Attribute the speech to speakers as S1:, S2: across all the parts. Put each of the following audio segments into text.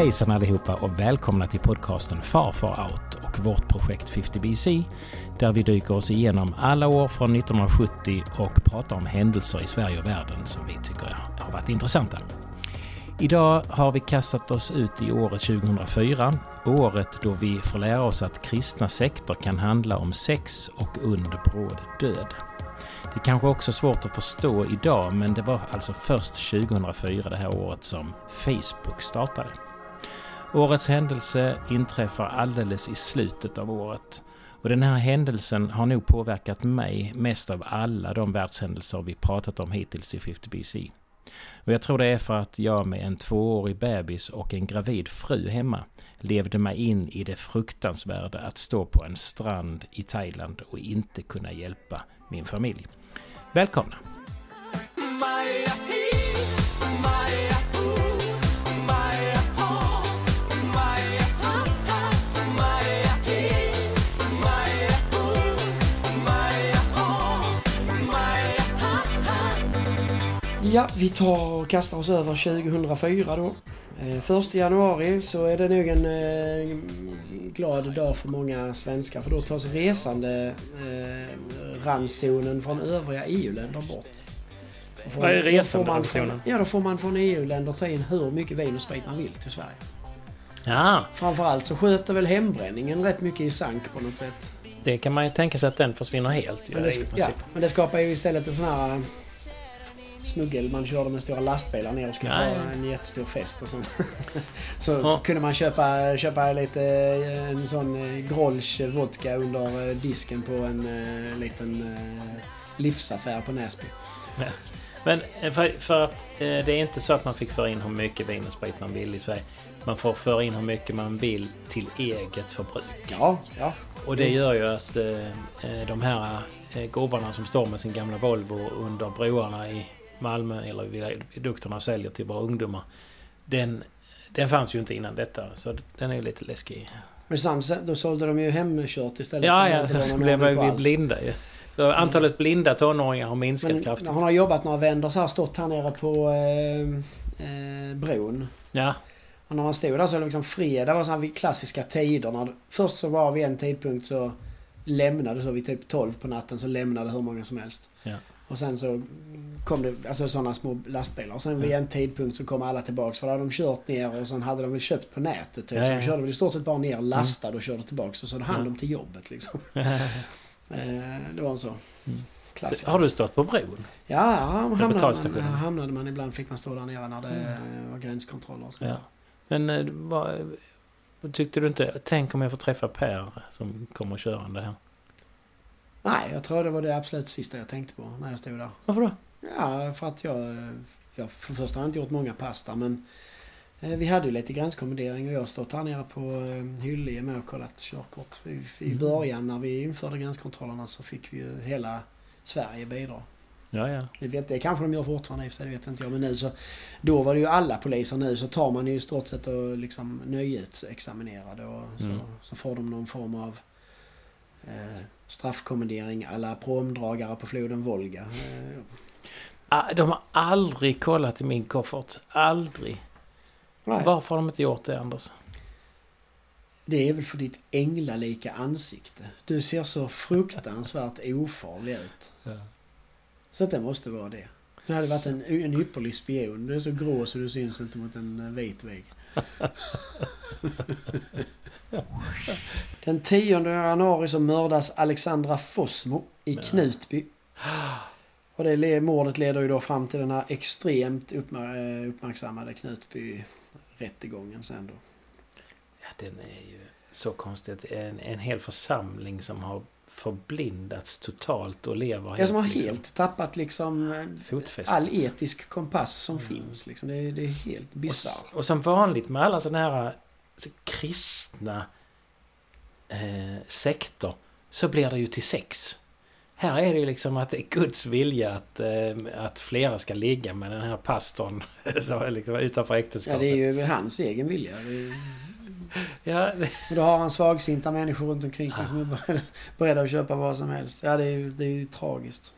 S1: Hejsan allihopa och välkomna till podcasten Far Far Out och vårt projekt 50BC där vi dyker oss igenom alla år från 1970 och pratar om händelser i Sverige och världen som vi tycker har varit intressanta. Idag har vi kastat oss ut i året 2004, året då vi får lära oss att kristna sekter kan handla om sex och underbråd död. Det är kanske också svårt att förstå idag men det var alltså först 2004 det här året som Facebook startade. Årets händelse inträffar alldeles i slutet av året. Och den här händelsen har nog påverkat mig mest av alla de världshändelser vi pratat om hittills i 50BC. Och jag tror det är för att jag med en tvåårig bebis och en gravid fru hemma levde mig in i det fruktansvärda att stå på en strand i Thailand och inte kunna hjälpa min familj. Välkomna!
S2: Ja, vi tar och kastar oss över 2004 då. Eh, först januari så är det nog en eh, glad dag för många svenskar för då tas resande eh, randzonen från övriga EU-länder bort.
S1: Får, Vad är resanderandzonen?
S2: Ja, då får man från EU-länder ta in hur mycket vin och sprit man vill till Sverige.
S1: Ja.
S2: Framförallt så sköter väl hembränningen rätt mycket i sank på något sätt.
S1: Det kan man ju tänka sig att den försvinner helt.
S2: Men det, ja, men det skapar ju istället en sån här smuggel. Man körde med stora lastbilar ner och skulle ha en jättestor fest. Och sen, så, ja. så, kunde man köpa, köpa lite en sån eh, Grolsch vodka under eh, disken på en uh, liten uh, livsaffär på Näsby. Ja.
S1: Men för, för att det är inte så att man fick föra in hur mycket vin och sprit man vill i Sverige. Man får föra in hur mycket man vill till eget förbruk.
S2: Ja, ja.
S1: Och det gör ju att de här gubbarna som står med sin gamla Volvo under broarna i Malmö eller viadukterna säljer till våra ungdomar. Den, den fanns ju inte innan detta så den är ju lite läskig.
S2: Men sen, då sålde de ju hemkört istället.
S1: Ja, ja, så blev vi blinda ju. Så antalet blinda tonåringar har minskat Men, kraftigt.
S2: Han har jobbat några vändor så här, stått här nere på eh, eh, bron.
S1: Ja.
S2: Och när man stod där så var det liksom fredag var så klassiska tiderna. Först så var vid en tidpunkt så lämnade så vid typ 12 på natten så lämnade hur många som helst.
S1: Ja.
S2: Och sen så kom det alltså sådana små lastbilar. Och sen vid en tidpunkt så kom alla tillbaks. För då hade de kört ner och sen hade de väl köpt på nätet typ. Ja, så de körde väl i stort sett bara ner, lastade och körde tillbaks. Och så hann de till jobbet liksom. Eh, det var en så. Mm.
S1: Så, har du stått på bron?
S2: Ja, hamnade man, hamnade man ibland. Fick man stå där nere när det mm. var gränskontroller och sånt ja.
S1: Men eh, vad, vad tyckte du inte? Tänk om jag får träffa Per som kommer körande här.
S2: Nej, jag tror det var det absolut sista jag tänkte på när jag stod där.
S1: Varför då?
S2: Ja, för att jag... jag för det första har jag inte gjort många pass där, men... Eh, vi hade ju lite gränskommendering och jag har stått här nere på eh, Hyllie med och kollat körkort. I, mm. början när vi införde gränskontrollerna så fick vi ju hela Sverige bidra.
S1: Ja, ja.
S2: Det, vet, det kanske de gör fortfarande i och för sig, det vet inte jag. Men nu så... Då var det ju alla poliser. Nu så tar man ju i stort sett och liksom nöjesexaminerade och så, mm. så får de någon form av eh, straffkommendering alla promdragare på floden Volga. Eh,
S1: ah, de har aldrig kollat i min koffert. Aldrig. Nej. Varför har de inte gjort det, Anders?
S2: Det är väl för ditt änglalika ansikte. Du ser så fruktansvärt ofarlig ut. Ja. Så att det måste vara det. Du hade varit en, en ypperlig spion. Du är så grå så du syns inte mot en vit vägg. Den 10 januari så mördas Alexandra Fossmo i Knutby. Och det mordet leder ju då fram till den här extremt uppmärksammade Knutby-rättegången sen då.
S1: Ja, den är ju så konstigt. En, en hel församling som har förblindats totalt och lever
S2: Ja, som har liksom, helt tappat liksom fotfästet. all etisk kompass som mm. finns. Liksom. Det, är, det är helt bisarrt.
S1: Och, och, som vanligt med alla sådana här alltså, kristna eh, sektor så blir det ju till sex. Här är det ju liksom att det är Guds vilja att, eh, att flera ska ligga med den här pastorn så liksom, utanför äktenskapet.
S2: Ja, det är ju hans egen vilja. Är...
S1: Ja, det...
S2: Och då har han svagsinta människor runt omkring sig ja. som är beredda att köpa vad som helst. Ja, det är ju, det är ju tragiskt.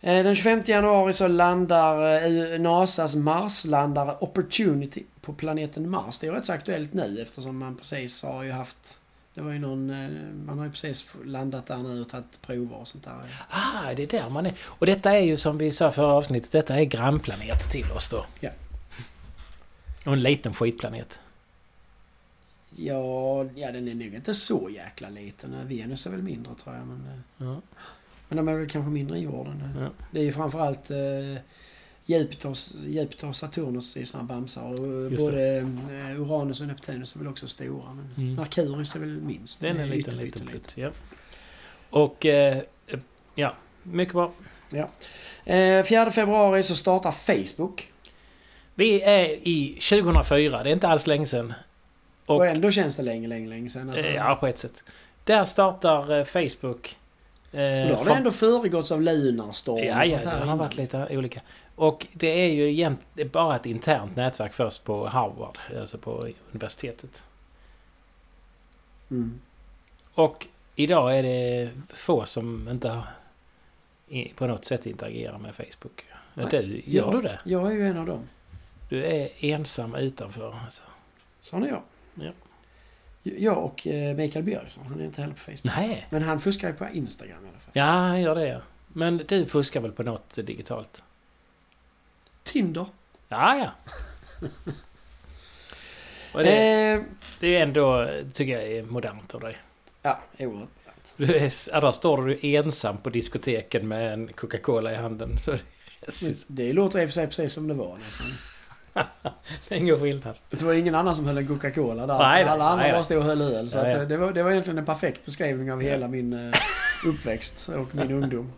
S2: Eh, den 25 januari så landar eh, NASAs Marslandare Opportunity på planeten Mars. Det är rätt så aktuellt nu eftersom man precis har ju haft det var ju någon, man har ju precis landat där nu och tagit prover och sånt där.
S1: Ah, det är där man är. Och detta är ju som vi sa förra avsnittet, detta är grannplanet till oss då.
S2: Ja.
S1: Och en liten skitplanet.
S2: Ja, ja den är nog inte så jäkla liten. Venus är väl mindre tror jag. Men, ja. men de är väl kanske mindre än jorden. Ja. Det är ju framförallt eh, Jupiter och Saturnus är sådana bamsar. Och både eh, Uranus och Neptunus är väl också stora. Men mm. Merkurius är väl minst.
S1: Den är en liten, liten, liten. Ja. Och eh, ja, mycket bra.
S2: Ja. Eh, 4 februari så startar Facebook.
S1: Vi är i 2004, det är inte alls länge sedan.
S2: Och, och ändå känns det länge, länge, länge sedan.
S1: Alltså. Ja, på ett sätt. Där startar eh, Facebook.
S2: Eh, och då har det ändå föregåtts av Lunarstorm
S1: Ja, ja, det har varit lite olika. Och det är ju egentligen bara ett internt nätverk först på Harvard, alltså på universitetet.
S2: Mm.
S1: Och idag är det få som inte på något sätt interagerar med Facebook. Nej, du, gör
S2: jag,
S1: du det?
S2: Jag är ju en av dem.
S1: Du är ensam utanför alltså.
S2: Sån är jag.
S1: Ja.
S2: Jag och eh, Mikael Björksson, han är inte heller på Facebook.
S1: Nej.
S2: Men han fuskar ju på Instagram i alla fall.
S1: Ja, han gör det ja. Men du fuskar väl på något digitalt?
S2: Tinder.
S1: Ja, ja. Och det, eh, det är ändå, tycker jag, är modernt av dig.
S2: Ja, oerhört modernt.
S1: Du är, där står du ensam på diskoteken med en Coca-Cola i handen. Så
S2: det, det låter i och för sig precis som det var nästan.
S1: Det är ingen skillnad.
S2: Det var ingen annan som höll en Coca-Cola där.
S1: Nej,
S2: Alla andra
S1: nej,
S2: bara stod och höll öl. Så nej, det, var, det var egentligen en perfekt beskrivning av hela min uh, uppväxt och min ungdom.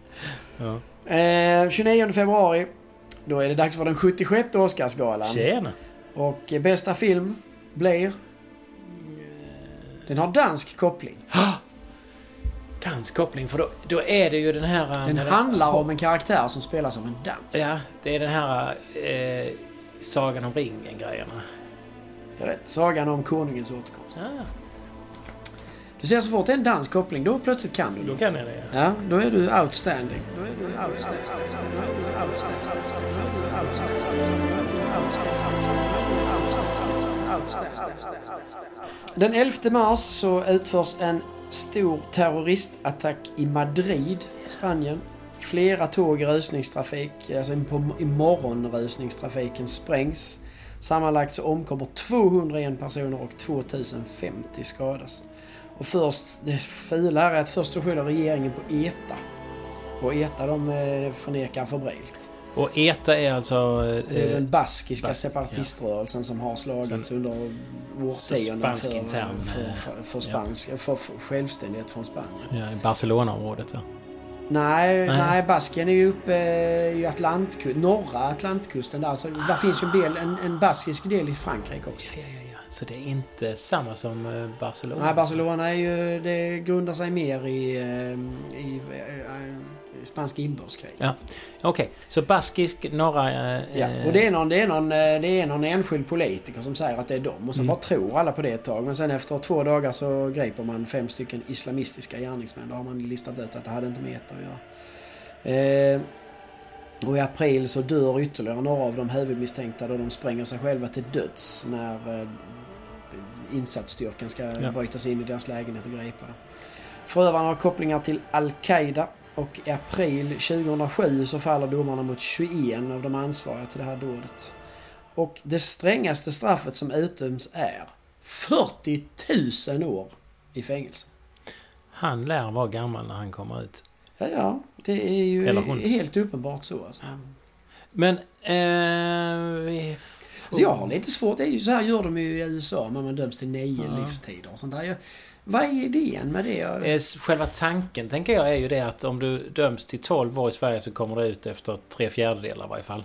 S1: Ja.
S2: Eh, 29 februari. Då är det dags för den 76 Oscarsgalan.
S1: Tjena!
S2: Och eh, bästa film blir... Den har dansk koppling.
S1: dansk koppling, för då, då är det ju den här...
S2: Den handlar om en karaktär som spelas av en dans.
S1: Ja, det är den här eh, Sagan om ringen-grejerna.
S2: Är rätt. Sagan om konungens återkomst.
S1: Ah.
S2: Du ser så fort det är en dansk koppling, då plötsligt kan du
S1: Då kan jag det,
S2: ja. ja. Då är du outstanding. Då är du outstanding. Då är du outstanding. Då är du outstanding. Då är du outstanding. Den 11 mars så utförs en stor terroristattack i Madrid, Spanien. Flera tåg i rusningstrafik, alltså i morgonrusningstrafiken sprängs. Sammanlagt så omkommer 201 personer och 2050 skadas. Och först, det fula är att först så skyller regeringen på ETA. Och ETA de eh, förnekar febrilt.
S1: Och ETA är alltså...
S2: det är den baskiska bas separatiströrelsen ja. som har slagits under årtionden för, för, för, för, spansk, ja. för, för självständighet från Spanien.
S1: Ja, i Barcelona-området ja.
S2: Nej, nej, nej, Baskien är ju uppe i Atlantkusten, norra Atlantkusten där. Så ah. där finns ju en, del, en, en baskisk del i Frankrike också.
S1: Ja, ja, ja. Så det är inte samma som eh, Barcelona?
S2: Nej, Barcelona är ju, det grundar sig mer i, eh, i, i spanska inbördeskrig.
S1: Ja. Okej, okay. så baskisk norra...
S2: Eh, ja, och det är, någon, det, är någon, det är någon enskild politiker som säger att det är dem. Och så mm. bara tror alla på det ett tag. Men sen efter två dagar så griper man fem stycken islamistiska gärningsmän. Då har man listat ut att det hade inte med ETA att göra. Eh, och i april så dör ytterligare några av de huvudmisstänkta då de spränger sig själva till döds när eh, insatsstyrkan ska ja. bryta sig in i deras lägenhet och gripa dem. Förövarna har kopplingar till Al-Qaida och i april 2007 så faller domarna mot 21 av de ansvariga till det här dådet. Och det strängaste straffet som utdöms är 40 000 år i fängelse.
S1: Han lär vara gammal när han kommer ut.
S2: Ja, ja. Det är ju helt uppenbart så. Alltså.
S1: Men... Eh, vi...
S2: Så jag har lite svårt. Det är ju så här gör de ju i USA när man döms till nio ja. livstider och sånt där. Jag, vad är idén med det?
S1: Eh, själva tanken tänker jag är ju det att om du döms till 12 år i Sverige så kommer du ut efter tre fjärdedelar i varje fall.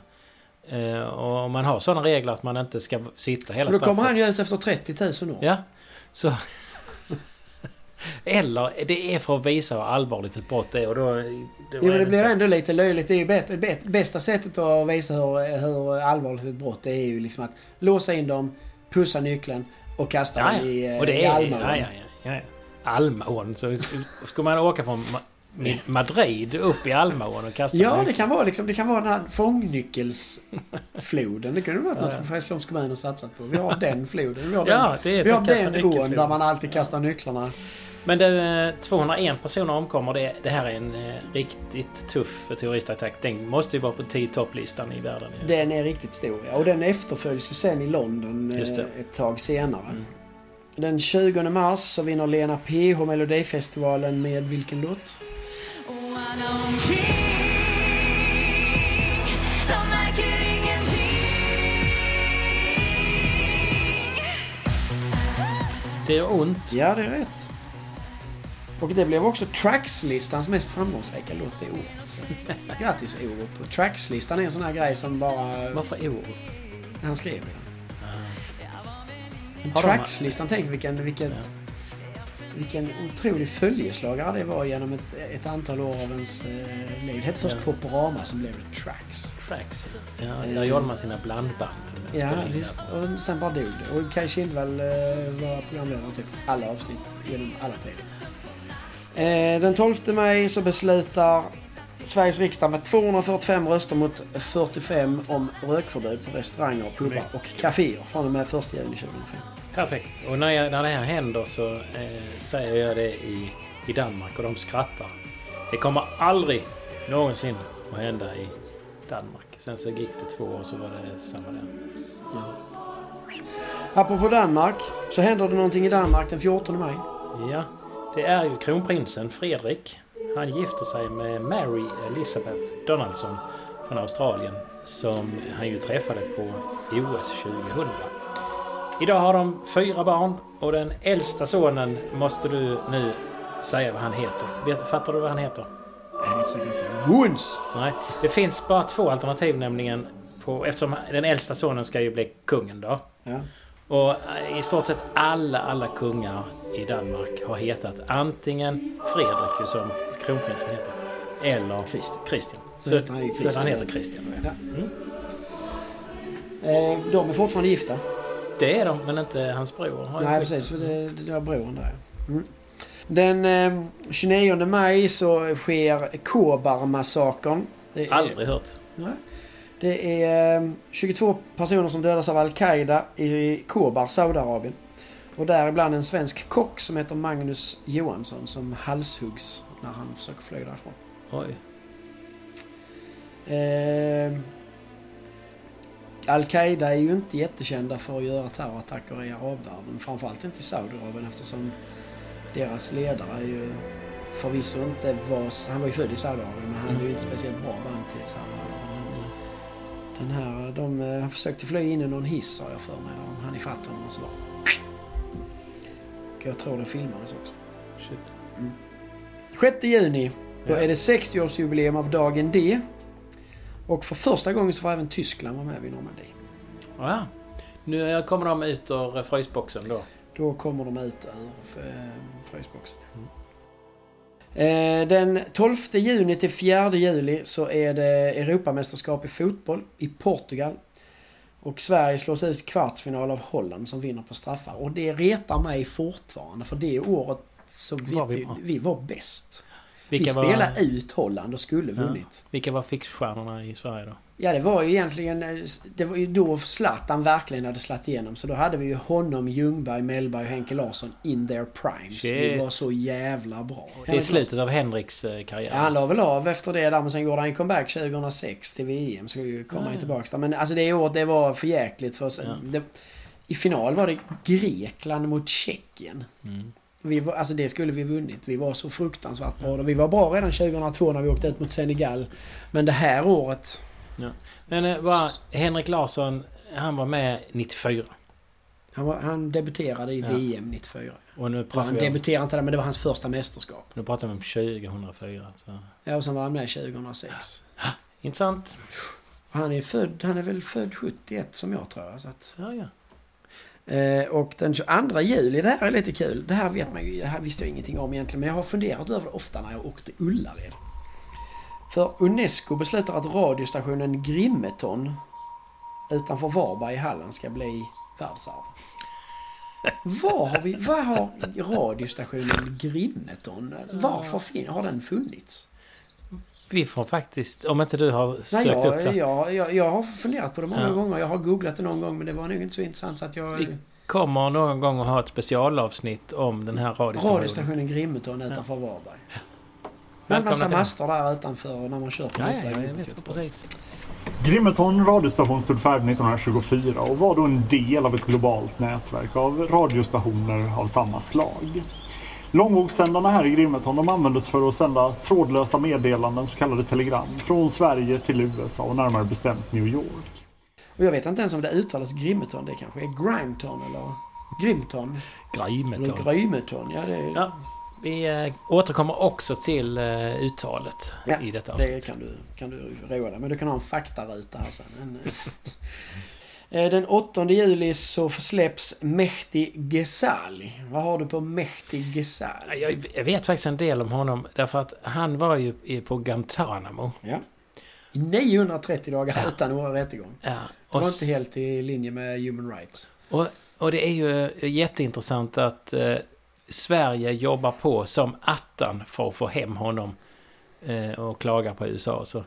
S1: Eh, och om man har sådana regler att man inte ska sitta hela
S2: straffet. Då kommer han ju ut efter 30 000 år.
S1: Ja. Så... Eller det är för att visa hur allvarligt ett brott är och då... då
S2: ja, men det blir ändå lite löjligt. Det är ju bättre, bästa sättet att visa hur, hur allvarligt ett brott är är ju liksom att låsa in dem, pussa nyckeln och kasta ja, den i,
S1: och det
S2: i
S1: Almaån. Ja, ja, ja, ja. Almaån. Så ska man åka från Madrid upp i Almån och kasta
S2: Ja, det kan vara liksom, det kan vara den här fångnyckelsfloden. Det kunde vara något som Hässleholms kommun har satsat på. Vi har den floden. Vi har
S1: ja, det är
S2: vi har den ån där man alltid kastar nycklarna.
S1: Men det, 201 personer omkommer. Det, det här är en eh, riktigt tuff turistattack. Den måste ju vara på 10 topplistan i världen.
S2: Ja. Den är riktigt stor, ja. Och den efterföljs ju sen i London eh, ett tag senare. Mm. Den 20 mars så vinner Lena PH Melodifestivalen med vilken låt?
S1: Det är ont.
S2: Ja, det är rätt. Och det blev också Tracks-listans mest framgångsrika låt det året. Grattis Orup. Tracks-listan är en sån här grej som bara...
S1: Varför Orup?
S2: Han skrev den. Tracks-listan, tänk vilken... vilken ja vilken otrolig följeslagare det var genom ett, ett antal år av ens eh, liv. Det hette först ja. Poporama som blev det Tracks.
S1: Tracks, ja. Där gjorde man sina blandband.
S2: Ja, visst. Och sen bara dog det. Och Kaj Kindvall eh, var programledare typ alla avsnitt genom alla tider. Eh, den 12 maj så beslutar Sveriges riksdag med 245 röster mot 45 om rökförbud på restauranger, pubbar och kaféer från och med 1 juni 2005.
S1: Perfekt. Och när, jag, när det här händer så eh, säger jag det i, i Danmark och de skrattar. Det kommer aldrig någonsin att hända i Danmark. Sen så gick det två år så var det samma där. Ja.
S2: Apropå Danmark så händer det någonting i Danmark den 14 maj.
S1: Ja, det är ju kronprinsen Fredrik. Han gifter sig med Mary Elizabeth Donaldson från Australien som han ju träffade på OS 2000. Idag har de fyra barn och den äldsta sonen måste du nu säga vad han heter. Fattar du vad han heter?
S2: Måns!
S1: Nej, det finns bara två alternativ nämligen. På, eftersom den äldsta sonen ska ju bli kungen då.
S2: Ja.
S1: Och i stort sett alla, alla kungar i Danmark har hetat antingen Fredrik, som kronprinsen heter, eller Christian. Så, så, han, så han heter Christian. Ja. Mm.
S2: Eh, de är fortfarande gifta.
S1: Det är de, men inte hans bror.
S2: Nej, precis. För det, det var brodern där. Mm. Den eh, 29 maj så sker Kobar-massakern.
S1: Aldrig hört.
S2: Nej. Det är eh, 22 personer som dödas av Al-Qaida i Kobar, Saudiarabien. Och däribland en svensk kock som heter Magnus Johansson som halshuggs när han försöker fly därifrån.
S1: Oj.
S2: Eh, Al-Qaida är ju inte jättekända för att göra terrorattacker i arabvärlden. Framförallt inte i Saudiarabien eftersom deras ledare är ju förvisso inte var... Han var ju född i Saudiarabien men han hade ju inte speciellt bra band till Saudiarabien. Den här, de uh, försökte fly in i någon hiss har jag för mig. De hann ifatt honom och så bara... Och jag tror det filmades också.
S1: Shit.
S2: Mm. 6 juni. Då är det 60-årsjubileum av dagen D. Och för första gången så får även Tyskland vara med vid Normandie.
S1: Ja. Nu kommer de ut ur frysboxen då?
S2: Då kommer de ut ur eh, frysboxen. Mm. Eh, den 12 juni till 4 juli så är det Europamästerskap i fotboll i Portugal. Och Sverige slås ut kvartsfinal av Holland som vinner på straffar. Och det retar mig fortfarande för det året så vi, var vi, vi var bäst. Vilka vi spelade var... ut Holland och skulle vunnit. Ja.
S1: Vilka var fixstjärnorna i Sverige då?
S2: Ja, det var ju egentligen... Eh, det var ju då Zlatan verkligen hade slagit igenom. Så då hade vi ju honom, Ljungberg, Mellberg och Henke Larsson in their primes. Shit. Vi var så jävla bra.
S1: Det är slutet av Henriks eh, karriär.
S2: Ja, han la väl av efter det där, men sen gjorde han comeback 2006 till VM. Så ju komma ja. tillbaks där. Men alltså det året, det var för jäkligt. För ja. det, I final var det Grekland mot Tjeckien. Mm. Vi alltså det skulle vi vunnit. Vi var så fruktansvärt bra. Vi var bra redan 2002 när vi åkte ut mot Senegal. Men det här året...
S1: Ja. Men eh, var Henrik Larsson, han var med 94?
S2: Han, var, han debuterade i ja. VM 94.
S1: Och nu
S2: han debuterade inte där, men det var hans första mästerskap.
S1: Nu pratar vi om 2004. Så.
S2: Ja, och sen var han med 2006.
S1: Intressant.
S2: Han är, född, han är väl född 71 som jag tror. Så att...
S1: Ja, ja.
S2: Eh, och den 22 juli, det här är lite kul. Det här vet man ju, det här visste jag ingenting om egentligen. Men jag har funderat över det ofta när jag åkte Ullared. För Unesco beslutar att radiostationen Grimeton utanför Varberg i Halland ska bli världsarv. Vad har vi, vad har radiostationen Grimeton, varför fin, har den funnits?
S1: Vi får faktiskt, om inte du har sökt
S2: Nej, jag,
S1: upp det.
S2: jag, jag, jag har funderat på det många
S1: Ja.
S2: gånger. Jag har googlat det någon gång men det var nog inte så intressant så att jag...
S1: Vi kommer någon gång att ha ett specialavsnitt om den här radiostationen.
S2: Radiostationen Grimeton utanför Varberg. Med en
S1: Välkomna
S2: massa
S1: till den.
S2: master där utanför när man kör på
S1: Ja, ja,
S2: motorvägen
S1: ja.
S3: Grimeton radiostation stod färdig 1924 och var då en del av ett globalt nätverk av radiostationer av samma slag. Långvågssändarna här i Grimeton de användes för att sända trådlösa meddelanden, så kallade telegram, från Sverige till USA och närmare bestämt New York.
S2: Och jag vet inte ens om det uttalas Grimeton. Det kanske är Grimeton eller Grimton.
S1: Grimeton.
S2: Eller Grymeton. Ja, det, är,
S1: Ja, vi eh, återkommer också till eh, uttalet
S2: Ja,
S1: i detta avsnitt.
S2: det kan du, kan du roa dig Men du kan ha en faktaruta här sen. En, Den 8 juli så släpps Mehdi Ghezali. Vad har du på Mehdi Ghezali?
S1: Jag, vet faktiskt en del om honom därför att han var ju på Guantanamo.
S2: Ja. I 930 dagar
S1: Ja.
S2: utan någon rättegång.
S1: Ja,
S2: Det
S1: och,
S2: var
S1: s-
S2: inte helt i linje med human rights.
S1: och, och det är ju jätteintressant att eh, Sverige jobbar på som attan för att få hem honom eh, och klaga på USA. Så.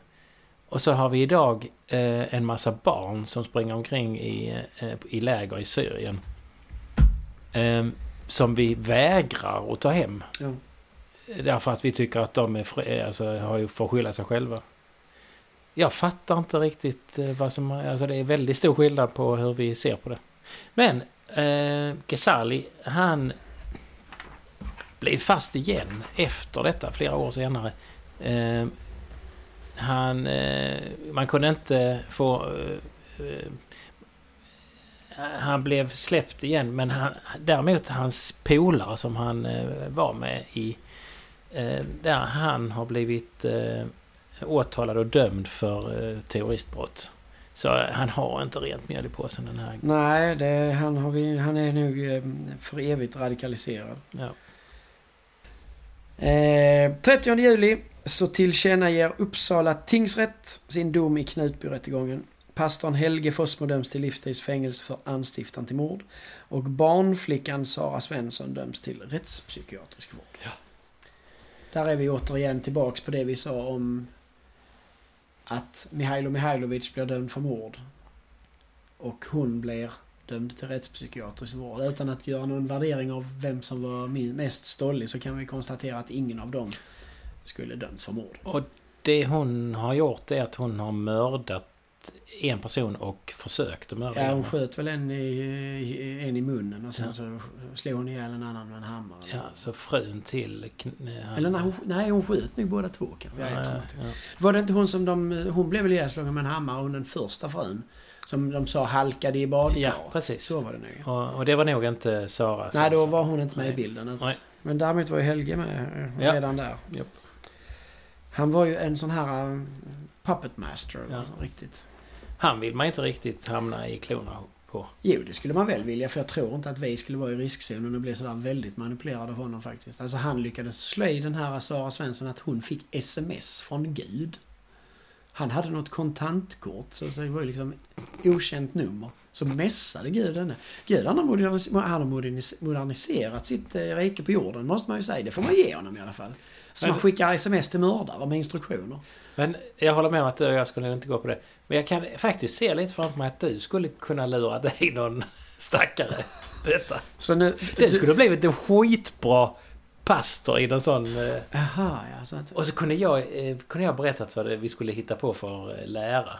S1: Och så har vi idag eh, en massa barn som springer omkring i, eh, i läger i Syrien. Eh, som vi vägrar att ta hem.
S2: Ja.
S1: Därför att vi tycker att de är fri, alltså, har ju får skylla sig själva. Jag fattar inte riktigt eh, vad som... Alltså det är väldigt stor skillnad på hur vi ser på det. Men eh, Ghezali, han blev fast igen efter detta, flera år senare. Eh, han... Eh, man kunde inte få... Eh, eh, han blev släppt igen, men han, däremot hans polare som han var med i där han har blivit åtalad och dömd för eh, terroristbrott. Så han har inte rent mjöl i påsen den här.
S2: Nej, det, han, har han är nog för evigt radikaliserad.
S1: Ja.
S2: Eh, 30 juli så tillkännager Uppsala tingsrätt sin dom i Knutbyrättegången. Pastorn Helge Fossmo döms till livstids fängelse för anstiftan till mord. Och barnflickan Sara Svensson döms till rättspsykiatrisk vård.
S1: Ja.
S2: Där är vi återigen tillbaks på det vi sa om att Mihailo Mihailovic blir dömd för mord. Och hon blir dömd till rättspsykiatrisk vård. Utan att göra någon värdering av vem som var mest stollig så kan vi konstatera att ingen av dem skulle dömts för mord.
S1: Och det hon har gjort är att hon har mördat en person och försökt att mörda
S2: Ja, hon sköt väl en i, en i munnen och sen
S1: Ja.
S2: så slog hon ihjäl en annan med en hammare.
S1: Ja, så frun till... han-
S2: Eller nej hon, nej, hon sköt nog båda två kanske.
S1: Ja,
S2: Ja. Var det inte hon som de... Hon blev väl ihjälslagen med en hammare, hon den första frun? Som de sa halkade i badkar.
S1: Ja, precis.
S2: Så var det nog.
S1: Och, och det var nog inte Sara.
S2: Nej, då var hon inte med i
S1: Nej.
S2: bilden. utan-
S1: Nej.
S2: Men däremot var ju Helge med eh, redan där.
S1: Japp.
S2: Han var ju en sån här eh, puppet master.
S1: Ja.
S2: Alltså, riktigt.
S1: Han vill man inte riktigt hamna i klorna på.
S2: Jo, det skulle man väl vilja. För jag tror inte att vi skulle vara i riskzonen och bli sådär väldigt manipulerade av honom faktiskt. Alltså han lyckades slå i den här Sara Svensson att hon fick sms från Gud. Han hade något kontantkort, så det var ju liksom okänt nummer. Så mässade Gud henne. Gud han har, modernis- han har modernis- moderniserat sitt eh, rike på jorden, måste man ju säga. Det får man ge honom i alla fall. Så
S1: Men-
S2: man skickar sms till mördare med instruktioner.
S1: Men jag håller med om att du och jag skulle inte gå på det. Men jag kan faktiskt se lite framför mig att du skulle kunna lura dig någon stackare. Detta.
S2: Så nu...
S1: Du skulle blivit en skitbra pastor i någon sån... eh,
S2: Jaha, ja. Så att,
S1: Och så kunde jag, eh, kunde jag berättat vad vi skulle hitta på för eh, lära.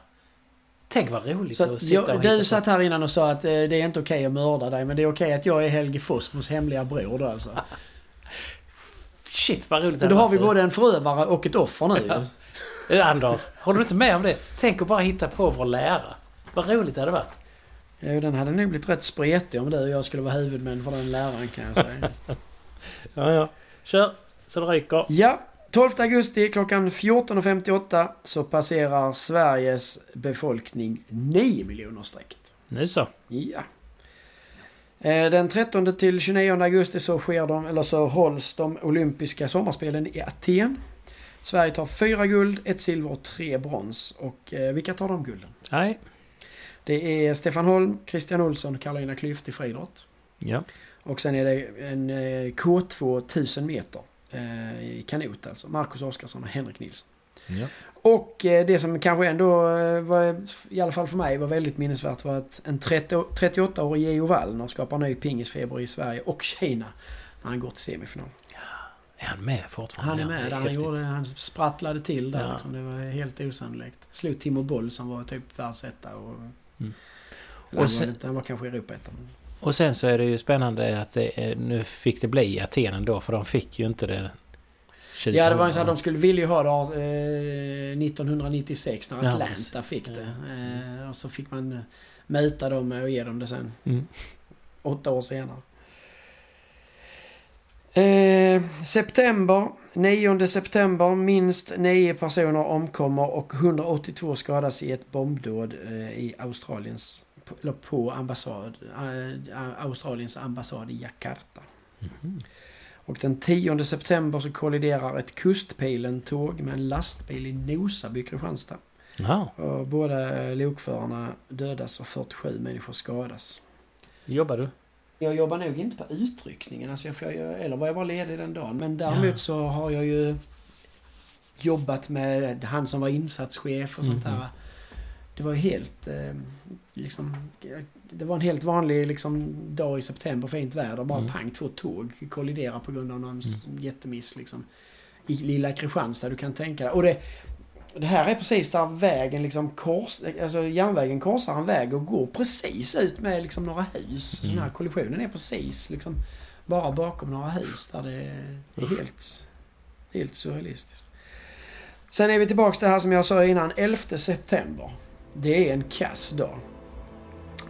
S1: Tänk vad roligt
S2: Så
S1: att
S2: att
S1: sitta
S2: jag,
S1: och hitta
S2: du
S1: på.
S2: satt här innan och sa att eh, det är inte okej att mörda dig, men det är okej att jag är Helge Fossmos hemliga bror då alltså.
S1: Shit vad roligt
S2: Men då har vi både en förövare och ett offer nu
S1: Ja. Anders, håller du inte med om det? Tänk att bara hitta på vår lära. Vad roligt det hade varit.
S2: Ja, Den hade nog blivit rätt spretig om du och jag skulle vara huvudmän för den läraren kan jag säga.
S1: Ja, ja. Kör, så det ryker.
S2: ja, 12 augusti klockan 14.58 så passerar Sveriges befolkning 9 miljoner strecket.
S1: Nu så.
S2: Ja. Eh, Den 13 till 29 augusti så sker de, eller så hålls de olympiska sommarspelen i Aten. Sverige tar fyra guld, ett silver och tre brons. Och eh, vilka tar de gulden?
S1: Nej.
S2: Det är Stefan Holm, Christian Olsson och Karolina Klüft i friidrott.
S1: Ja.
S2: Och sen är det en eh, K2 1000 meter eh, i kanot alltså. Marcus Oskarsson och Henrik Nilsson.
S1: Ja.
S2: Och eh, det som kanske ändå var, i alla fall för mig, var väldigt minnesvärt var att en 30 38-årig Geo Wallner skapar ny pingisfeber i Sverige och Kina när han går till semifinal.
S1: Är han med fortfarande?
S2: Han är
S1: Ja,
S2: med där. Han, gjorde, han sprattlade till där.
S1: Ja.
S2: Liksom. Det var helt osannolikt. Slog Timo Boll som var typ världsetta. Och,
S1: Mm.
S2: Eller han,
S1: sen-
S2: var, inte- han var kanske Europaetta.
S1: Och sen så är det ju spännande att det är, nu fick det bli Aten ändå för de fick ju inte det 20.
S2: Ja, det var ju så att de skulle vilja ha det eh, 1996 när
S1: Ja,
S2: Atlanta
S1: precis.
S2: fick det. Eh, och så fick man eh, möta dem och ge dem det sen.
S1: Mm.
S2: Åtta år senare. Eh, september, 9 september, minst 9 personer omkommer och 182 skadas i ett bombdåd eh, i Australiens, på, på ambassad, eh, Australiens ambassad i Jakarta.
S1: Mhm.
S2: Och den 10 september så kolliderar ett Kustpilen-tåg med en lastbil i Nosaby, Kristianstad.
S1: Ja,
S2: Och båda lokförarna dödas och 47 människor skadas.
S1: jobbar du?
S2: Jag jobbar nog inte på utryckningen, alltså jag, får- jag, eller var jag bara ledig den dagen. Men däremot
S1: Ja.
S2: så har jag ju jobbat med han som var insatschef och sånt
S1: Mhm.
S2: där. Det var helt, eh, liksom, det var en helt vanlig liksom, dag i september, fint väder. Bara
S1: Mm.
S2: pang, två tåg kolliderar på grund av någon s- jättemiss liksom. I lilla Kristianstad, du kan tänka dig. Och det, det här är precis där vägen liksom kors, alltså järnvägen korsar en väg och går precis ut med liksom några hus. Så Den här kollisionen är precis liksom bara bakom några hus där det är helt, helt surrealistiskt. Sen är vi tillbaks till det här som jag sa innan, 11 september. Det är en kass dag.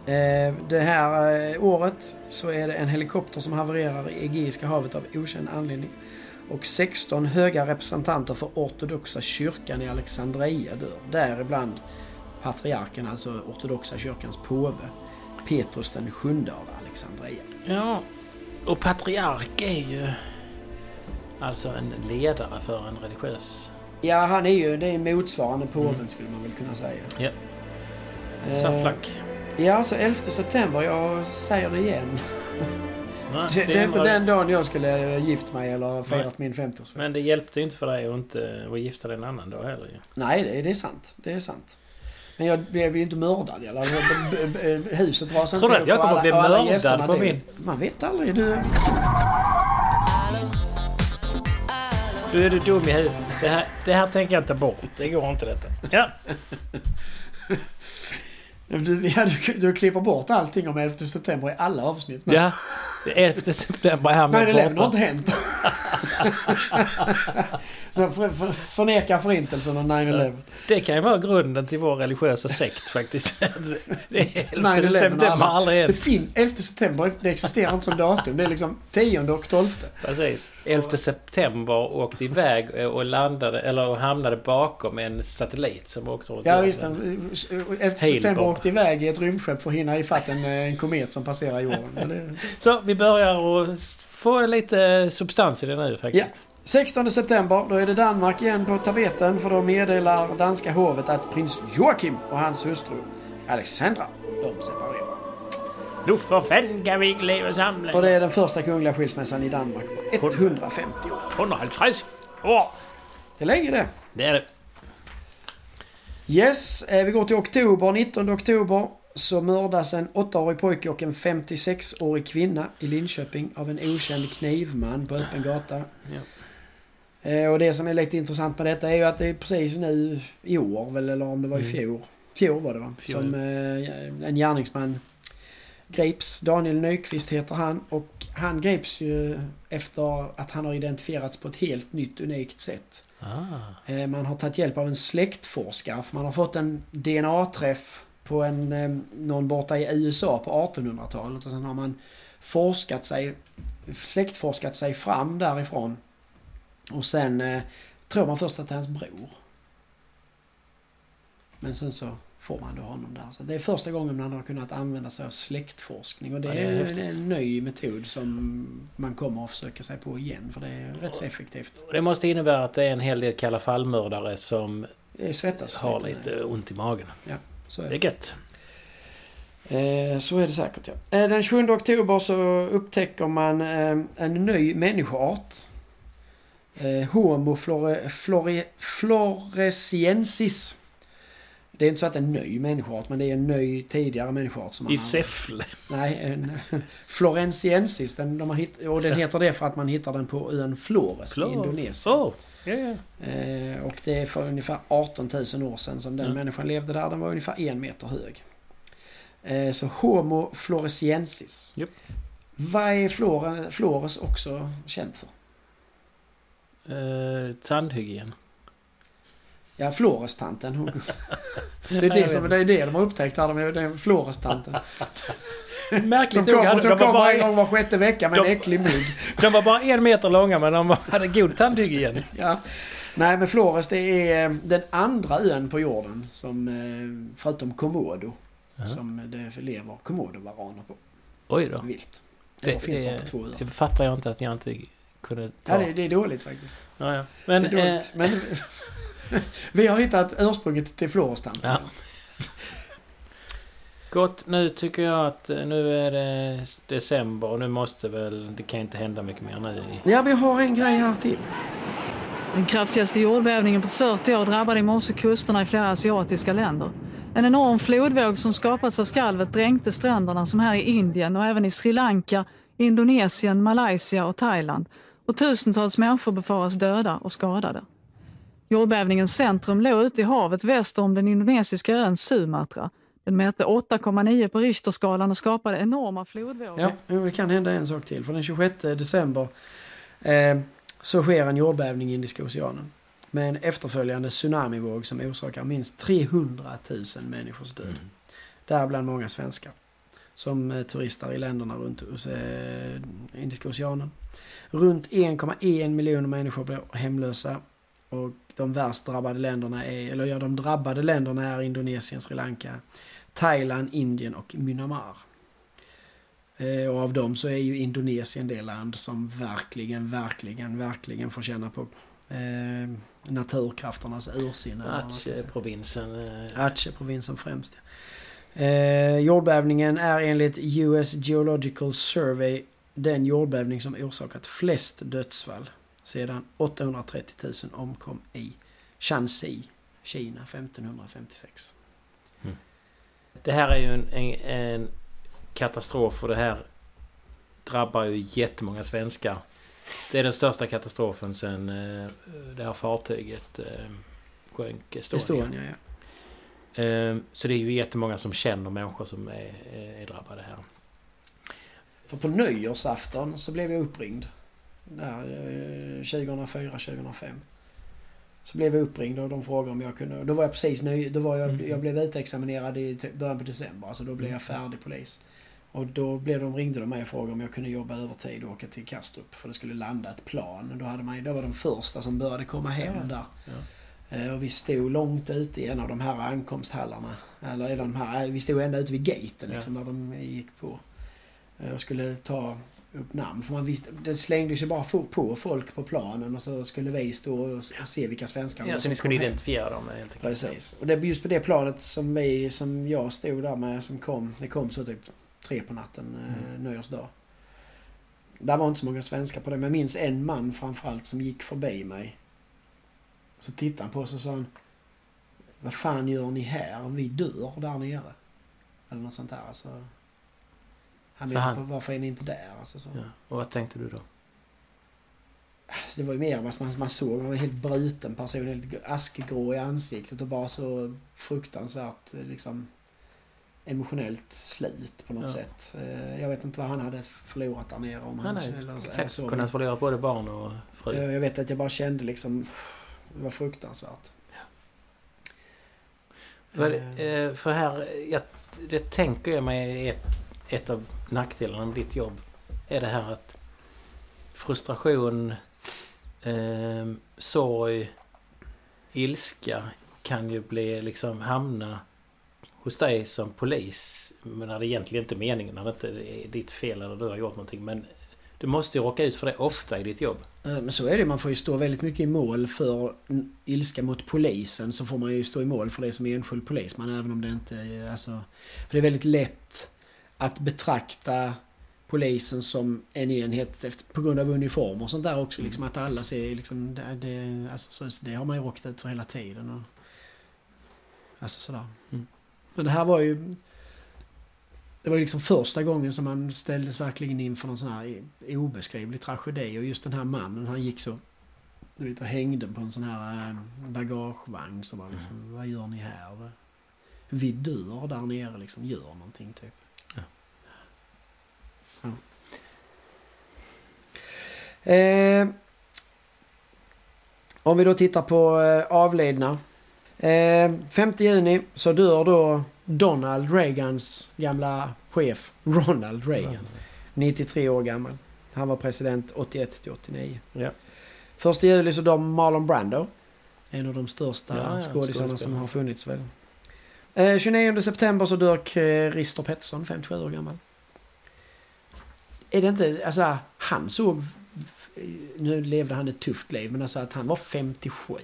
S2: Eh, Det här eh, året så är det en helikopter som havererar i Egeiska havet av okänd anledning. Och 16 höga representanter för ortodoxa kyrkan i Alexandria dör. Däribland patriarken, alltså ortodoxa kyrkans påve. Petrus den sjunde av Alexandria.
S1: Ja, och patriark är ju alltså en ledare för en religiös...
S2: Ja, han är ju det är motsvarande påven skulle man väl kunna säga.
S1: Ja.
S2: Eh,
S1: Safflack.
S2: Ja, så 11 september, jag säger det igen.
S1: Nej,
S2: Det, det är inte den dagen jag skulle gift mig eller firat min 50-årsfest.
S1: Men det hjälpte ju inte för dig att inte att gifta dig en annan dag heller ju.
S2: Nej, det, det är sant. Det är sant. Men jag blev ju inte mördad eller b- Huset dras inte
S1: Tror du att jag kommer
S2: alla-
S1: bli mördad på min-
S2: Man vet aldrig. Du,
S1: Du är du dum i huvudet. Det här, det här tänker jag ta bort. Det går inte detta. Ja.
S2: du, ja, du, du klipper bort allting om 11 september i alla avsnitt. Men
S1: ja. Det är 11 september här
S2: Nej,
S1: med
S2: det har inte hänt. Så för, för, förneka förintelsen och 9-11.
S1: Det kan ju vara grunden till vår religiösa sekt faktiskt. Det är 11
S2: 9/11
S1: september
S2: alla.
S1: aldrig
S2: Det
S1: hänt.
S2: fin, 11 september, det existerar inte som datum. Det är liksom 10 och 12.
S1: Precis. 11 september åkte iväg och landade, eller hamnade bakom en satellit som åkte runt
S2: Ja visst, en- 11
S1: Tailbomb.
S2: september åkte iväg i ett rymdskepp för att hinna ifatt en, en komet som passerar jorden. Det,
S1: Så vi börjar och få lite substans i det nu
S2: Ja.
S1: faktiskt.
S2: 16 september, då är det Danmark igen på tapeten för då meddelar danska hovet att prins Joachim och hans hustru Alexandra, de separerar.
S1: Nu för fan kan vi leva samman.
S2: Och det är den första kungliga skilsmässan i Danmark på 150 år.
S1: 150 år.
S2: Det är länge det.
S1: Det är det.
S2: Yes, eh, vi går till oktober. 19 oktober så mördas en 8-årig pojke och en 56-årig kvinna i Linköping av en okänd knivman på öppen gata.
S1: Ja.
S2: Eh, Och det som är lite intressant med detta är ju att det är precis nu i år väl, eller om det var i
S1: Mm.
S2: fjol. Fjol var det va?
S1: Fjol.
S2: Som eh, en gärningsman greps. Daniel Nyqvist heter han och han greps ju efter att han har identifierats på ett helt nytt unikt sätt.
S1: Ah.
S2: Eh, Man har tagit hjälp av en släktforskare för man har fått en DNA-träff på en, eh, någon borta i USA på 1800-talet och sen har man forskat sig, släktforskat sig fram därifrån. Och sen eh, tror man först att det är hans bror. Men sen så får man då honom där. Så det är första gången man har kunnat använda sig av släktforskning och det,
S1: Ja, det är
S2: är, en ny metod som man kommer att försöka sig på igen för det är rätt så effektivt.
S1: Det måste innebära att det är en hel del kalla fallmördare som
S2: svettas
S1: har lite ont i magen.
S2: Så är
S1: Det
S2: det.
S1: är gött.
S2: Eh, så är det säkert ja. Eh, den 7 oktober så upptäcker man eh, en ny människoart. Homo flore, flore, floresiensis. Det är inte så att det är en ny människoart men det är en ny tidigare människoart. Som
S1: I Säffle?
S2: Nej, en Florensiensis. Den, de hitt, och den heter det för att man hittar den på ön Flores Flor. i Indonesien.
S1: Oh. Ja.
S2: Eh, och det är för ungefär 18 000 år sedan som den mm. människan levde där. Den var ungefär en meter hög. Eh, så Homo floresiensis.
S1: Yep.
S2: Vad är Flore, Flores också känt för?
S1: Eh, tandhygien.
S2: Ja, Flores-tanten. det, är det, som, det är det de har upptäckt här. De är Flores-tanten.
S1: Märkligt
S2: kom, som kommer bara, en gång var sjätte vecka med de, en äcklig mygg.
S1: De var bara en meter långa men de hade god tandhygien.
S2: ja. Nej men Flores det är eh, den andra ön på jorden som eh, förutom Komodo. -huh. Som det lever komodovaraner på.
S1: Oj då.
S2: Vilt. Det, det finns bara på två öar.
S1: Det fattar jag inte att jag inte kunde ta.
S2: Ja det, det är dåligt faktiskt.
S1: Ja, ja. Men, det är dåligt.
S2: Eh, men vi har hittat ursprunget till Florestampen. Ja.
S1: Gott, nu tycker jag att eh, nu är det december och nu måste väl, det kan inte hända mycket mer nu.
S2: Ja, vi har en grej här till.
S4: Den kraftigaste jordbävningen på 40 år drabbade i morse kusterna i flera asiatiska länder. En enorm flodvåg som skapats av skalvet dränkte stränderna som här i Indien och även i Sri Lanka, Indonesien, Malaysia och Thailand. Och tusentals människor befaras döda och skadade. Jordbävningens centrum låg ute i havet väster om den indonesiska ön Sumatra. Den mätte 8,9 på Richterskalan och skapade enorma flodvågor.
S2: Ja, det kan hända en sak till. För den 26 december eh, så sker en jordbävning i Indiska oceanen. Med en efterföljande tsunamivåg som orsakar minst 300 000 människors död. Mm. Däribland många svenskar. Som eh, turister i länderna runt eh, Indiska oceanen. Runt 1,1 miljoner människor blir hemlösa. Och de värst drabbade länderna är, eller ja, de drabbade länderna är Indonesien, Sri Lanka, Thailand, Indien och Myanmar. Eh, och av dem så är ju Indonesien det land som verkligen, verkligen, verkligen får känna på eh, naturkrafternas ursinne.
S1: Aceh-provinsen.
S2: Eh. Aceh-provinsen främst. Eh, jordbävningen är enligt US Geological Survey den jordbävning som orsakat flest dödsfall sedan 830 000 omkom i Shanxi, Kina 1556. Mm.
S1: Det här är ju en, en, en, katastrof och det här drabbar ju jättemånga svenskar. Det är den största katastrofen sen eh, det här fartyget eh, sjönk Estonia. Estonia ja. Eh, så det är ju jättemånga som känner människor som är, är drabbade här.
S2: För på nyårsafton så blev jag uppringd där 2004, 2005. Så blev jag uppringd och de frågade om jag kunde... Då var jag precis ny. Då var jag, mm. jag blev utexaminerad i början på december. Alltså då blev jag mm. färdig polis. Och då blev de, ringde de mig och frågade om jag kunde jobba övertid och åka till Kastrup. För det skulle landa ett plan. Då, hade man, då var de första som började komma hem ja. där. Ja. Eh, och vi stod långt ute i en av de här ankomsthallarna. Eller de här, vi stod ända ute vid gaten liksom, ja. där de gick på. Eh, och skulle ta upp namn. För man visste, det slängdes ju bara på folk på planen och så skulle vi stå och, se vilka svenskar
S1: Ja, så ni skulle identifiera dem helt
S2: enkelt. Precis. Och det just på det planet som vi, som jag stod där med, som kom. Det kom så typ tre på natten, eh, mm. nyårsdag. Där var inte så många svenskar på det, men jag minns en man framförallt som gick förbi mig. Så tittade han på oss och sa han, Vad fan gör ni här? Vi dör där nere. Eller något sånt där. Alltså, han menar på varför är ni inte där? Alltså, så. Ja.
S1: Och vad tänkte du då?
S2: Alltså, det var ju mer vad man, man såg. Han var en helt bruten person. Helt askgrå i ansiktet och bara så fruktansvärt liksom emotionellt slut på något ja. sätt. Eh, jag vet inte vad han hade förlorat där nere. Om han,
S1: nej, nej. Säkert kunde han förlora både barn och fru.
S2: Jag vet att jag bara kände liksom... Det var fruktansvärt.
S1: För, eh, för här, jag, det tänker jag mig är ett ett av nackdelarna med ditt jobb är det här att frustration, eh, sorg, ilska kan ju bli liksom hamna hos dig som polis. Men det egentligen inte är meningen, när det inte är ditt fel eller du har gjort någonting. Men Du måste ju råka ut för det ofta i ditt jobb.
S2: Eh, men så är det. Man får ju stå väldigt mycket i mål för ilska mot polisen. Så får man ju stå i mål för det som enskild polisman. Även om det inte är... Alltså, för det är väldigt lätt att betrakta polisen som en enhet efter, på grund av uniform och sånt där också. Mm. Liksom att alla ser liksom... Det, det, alltså, så, det har man ju råkat ut för hela tiden. Och, alltså sådär. Mm. Men det här var ju... Det var ju liksom första gången som man ställdes verkligen inför någon sån här obeskrivlig tragedi. Och just den här mannen, han gick så... Du vet, och hängde på en sån här äh, bagagevagn. Så var liksom, mm. vad gör ni här? Vi dör där nere liksom, gör någonting typ. Ja. ja. Eh, om vi då tittar på eh, avlidna. Eh, 5 juni så dör då Donald Reagans gamla chef Ronald Reagan. 93 år gammal. Han var president 81 till 89. Ja. Första juli så dör Marlon Brando. En av de största ja, ja, skådisarna som har funnits väl. Eh, 29 september så dör Christer Pettersson, 57 år gammal. Är det inte, alltså han såg, nu levde han ett tufft liv, men alltså att han var 57.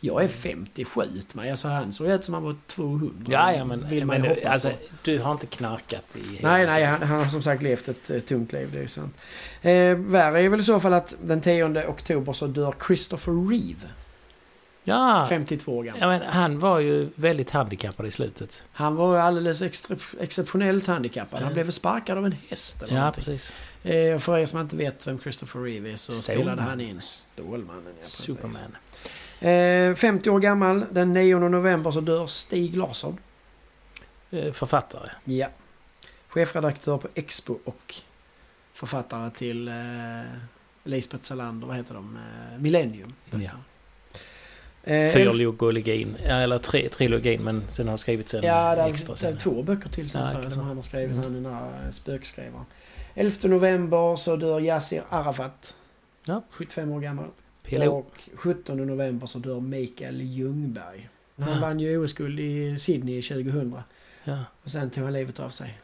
S2: Jag är 57 mig. Alltså han såg ut som han var 200.
S1: Ja, ja men, Vill men du, alltså, du har inte knarkat i
S2: Nej, nej. Han, han, har som sagt levt ett, tungt liv. Det är sant. Eh, värre är väl i så fall att den 10 oktober så dör Christopher Reeve.
S1: Ja.
S2: 52 år gammal.
S1: Ja, men han var ju väldigt handikappad i slutet.
S2: Han var alldeles extra, exceptionellt handikappad. Han blev sparkad av en häst eller
S1: Ja,
S2: någonting.
S1: precis.
S2: Eh, för er som inte vet vem Christopher Reeve är så Stålman. spelade han in Stålmannen. Ja,
S1: Superman.
S2: Eh, 50 år gammal, den 9 november så dör Stig Larsson.
S1: Eh, författare.
S2: Ja. Chefredaktör på Expo och författare till eh, Lisbeth Salander, vad heter de? Eh, Millennium.
S1: Ja. Eh, Fyrlogologin, eller tre, trilogin men sen har skrivits en
S2: ja, det
S1: extra
S2: sen. Ja, två böcker till sen ja, tror jag som han har skrivit, mm. han den här eh, spökskrivaren. 11 november så dör Yasir Arafat. Ja. 75 år gammal. PLO. Och 17 november så dör Mikael Ljungberg. Han ja. vann ju OS-guld i Sydney 2000. Ja. Och sen tog han livet av sig.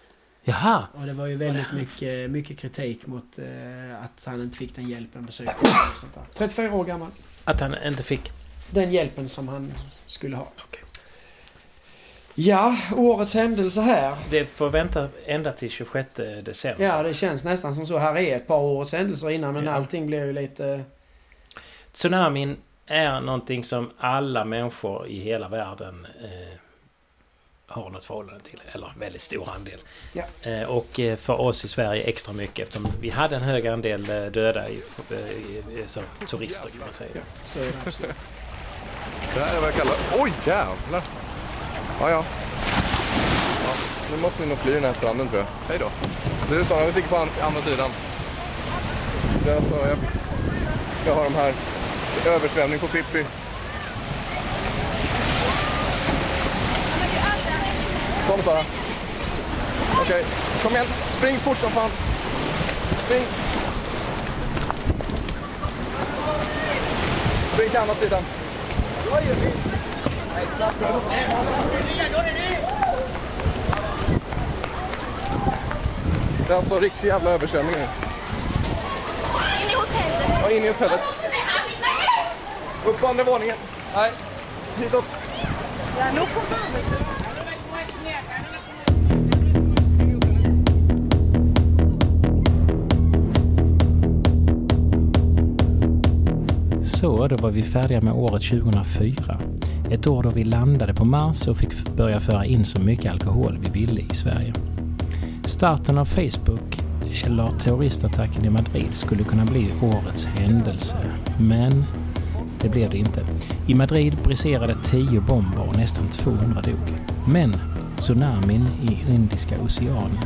S1: Jaha!
S2: Och det var ju väldigt mycket, mycket kritik mot eh, att han inte fick den hjälpen på psykvården och sånt där. 34 år gammal.
S1: Att han inte fick?
S2: Den hjälpen som han skulle ha. Okay. Ja, årets händelse här.
S1: Det får vänta ända till 26 december.
S2: Ja, det känns nästan som så. Här är ett par årets händelser innan men ja. allting blir ju lite...
S1: Tsunamin är någonting som alla människor i hela världen eh, har något förhållande till. Eller väldigt stor andel. Ja. Eh, och eh, för oss i Sverige extra mycket eftersom vi hade en hög andel eh, döda i, i, i, som turister kan man säga. Ja, så är det absolut.
S5: Det här är vad jag kallar... Oj jävlar! Ja, ja. ja nu måste vi nog fly den här stranden tror jag. Hej då. Du Sara, vi sticker på andra sidan. Jag, sa jag, jag har de här översvämning på Pippi. Kom Sara. Okej, okay. kom igen. Spring fort som fan. Spring. Spring till andra sidan. Det är alltså riktig jävla översvämning nu. In i hotellet? Ja, in i hotellet. Upp på andra våningen. Nej, hitåt.
S1: Så, då var vi färdiga med året 2004. Ett år då vi landade på Mars och fick börja föra in så mycket alkohol vi ville i Sverige. Starten av Facebook eller terroristattacken i Madrid skulle kunna bli årets händelse, men det blev det inte. I Madrid briserade 10 bomber och nästan 200 dog. Men tsunamin i Indiska oceanen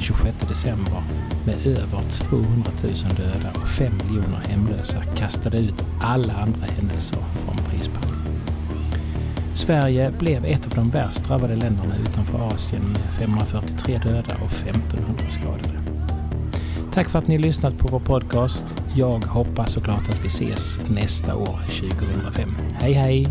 S1: 26 december med över 200 000 döda och 5 miljoner hemlösa kastade ut alla andra händelser från prispallen. Sverige blev ett av de värst drabbade länderna utanför Asien med 543 döda och 1500 skadade. Tack för att ni lyssnat på vår podcast. Jag hoppas såklart att vi ses nästa år, 2005. Hej hej!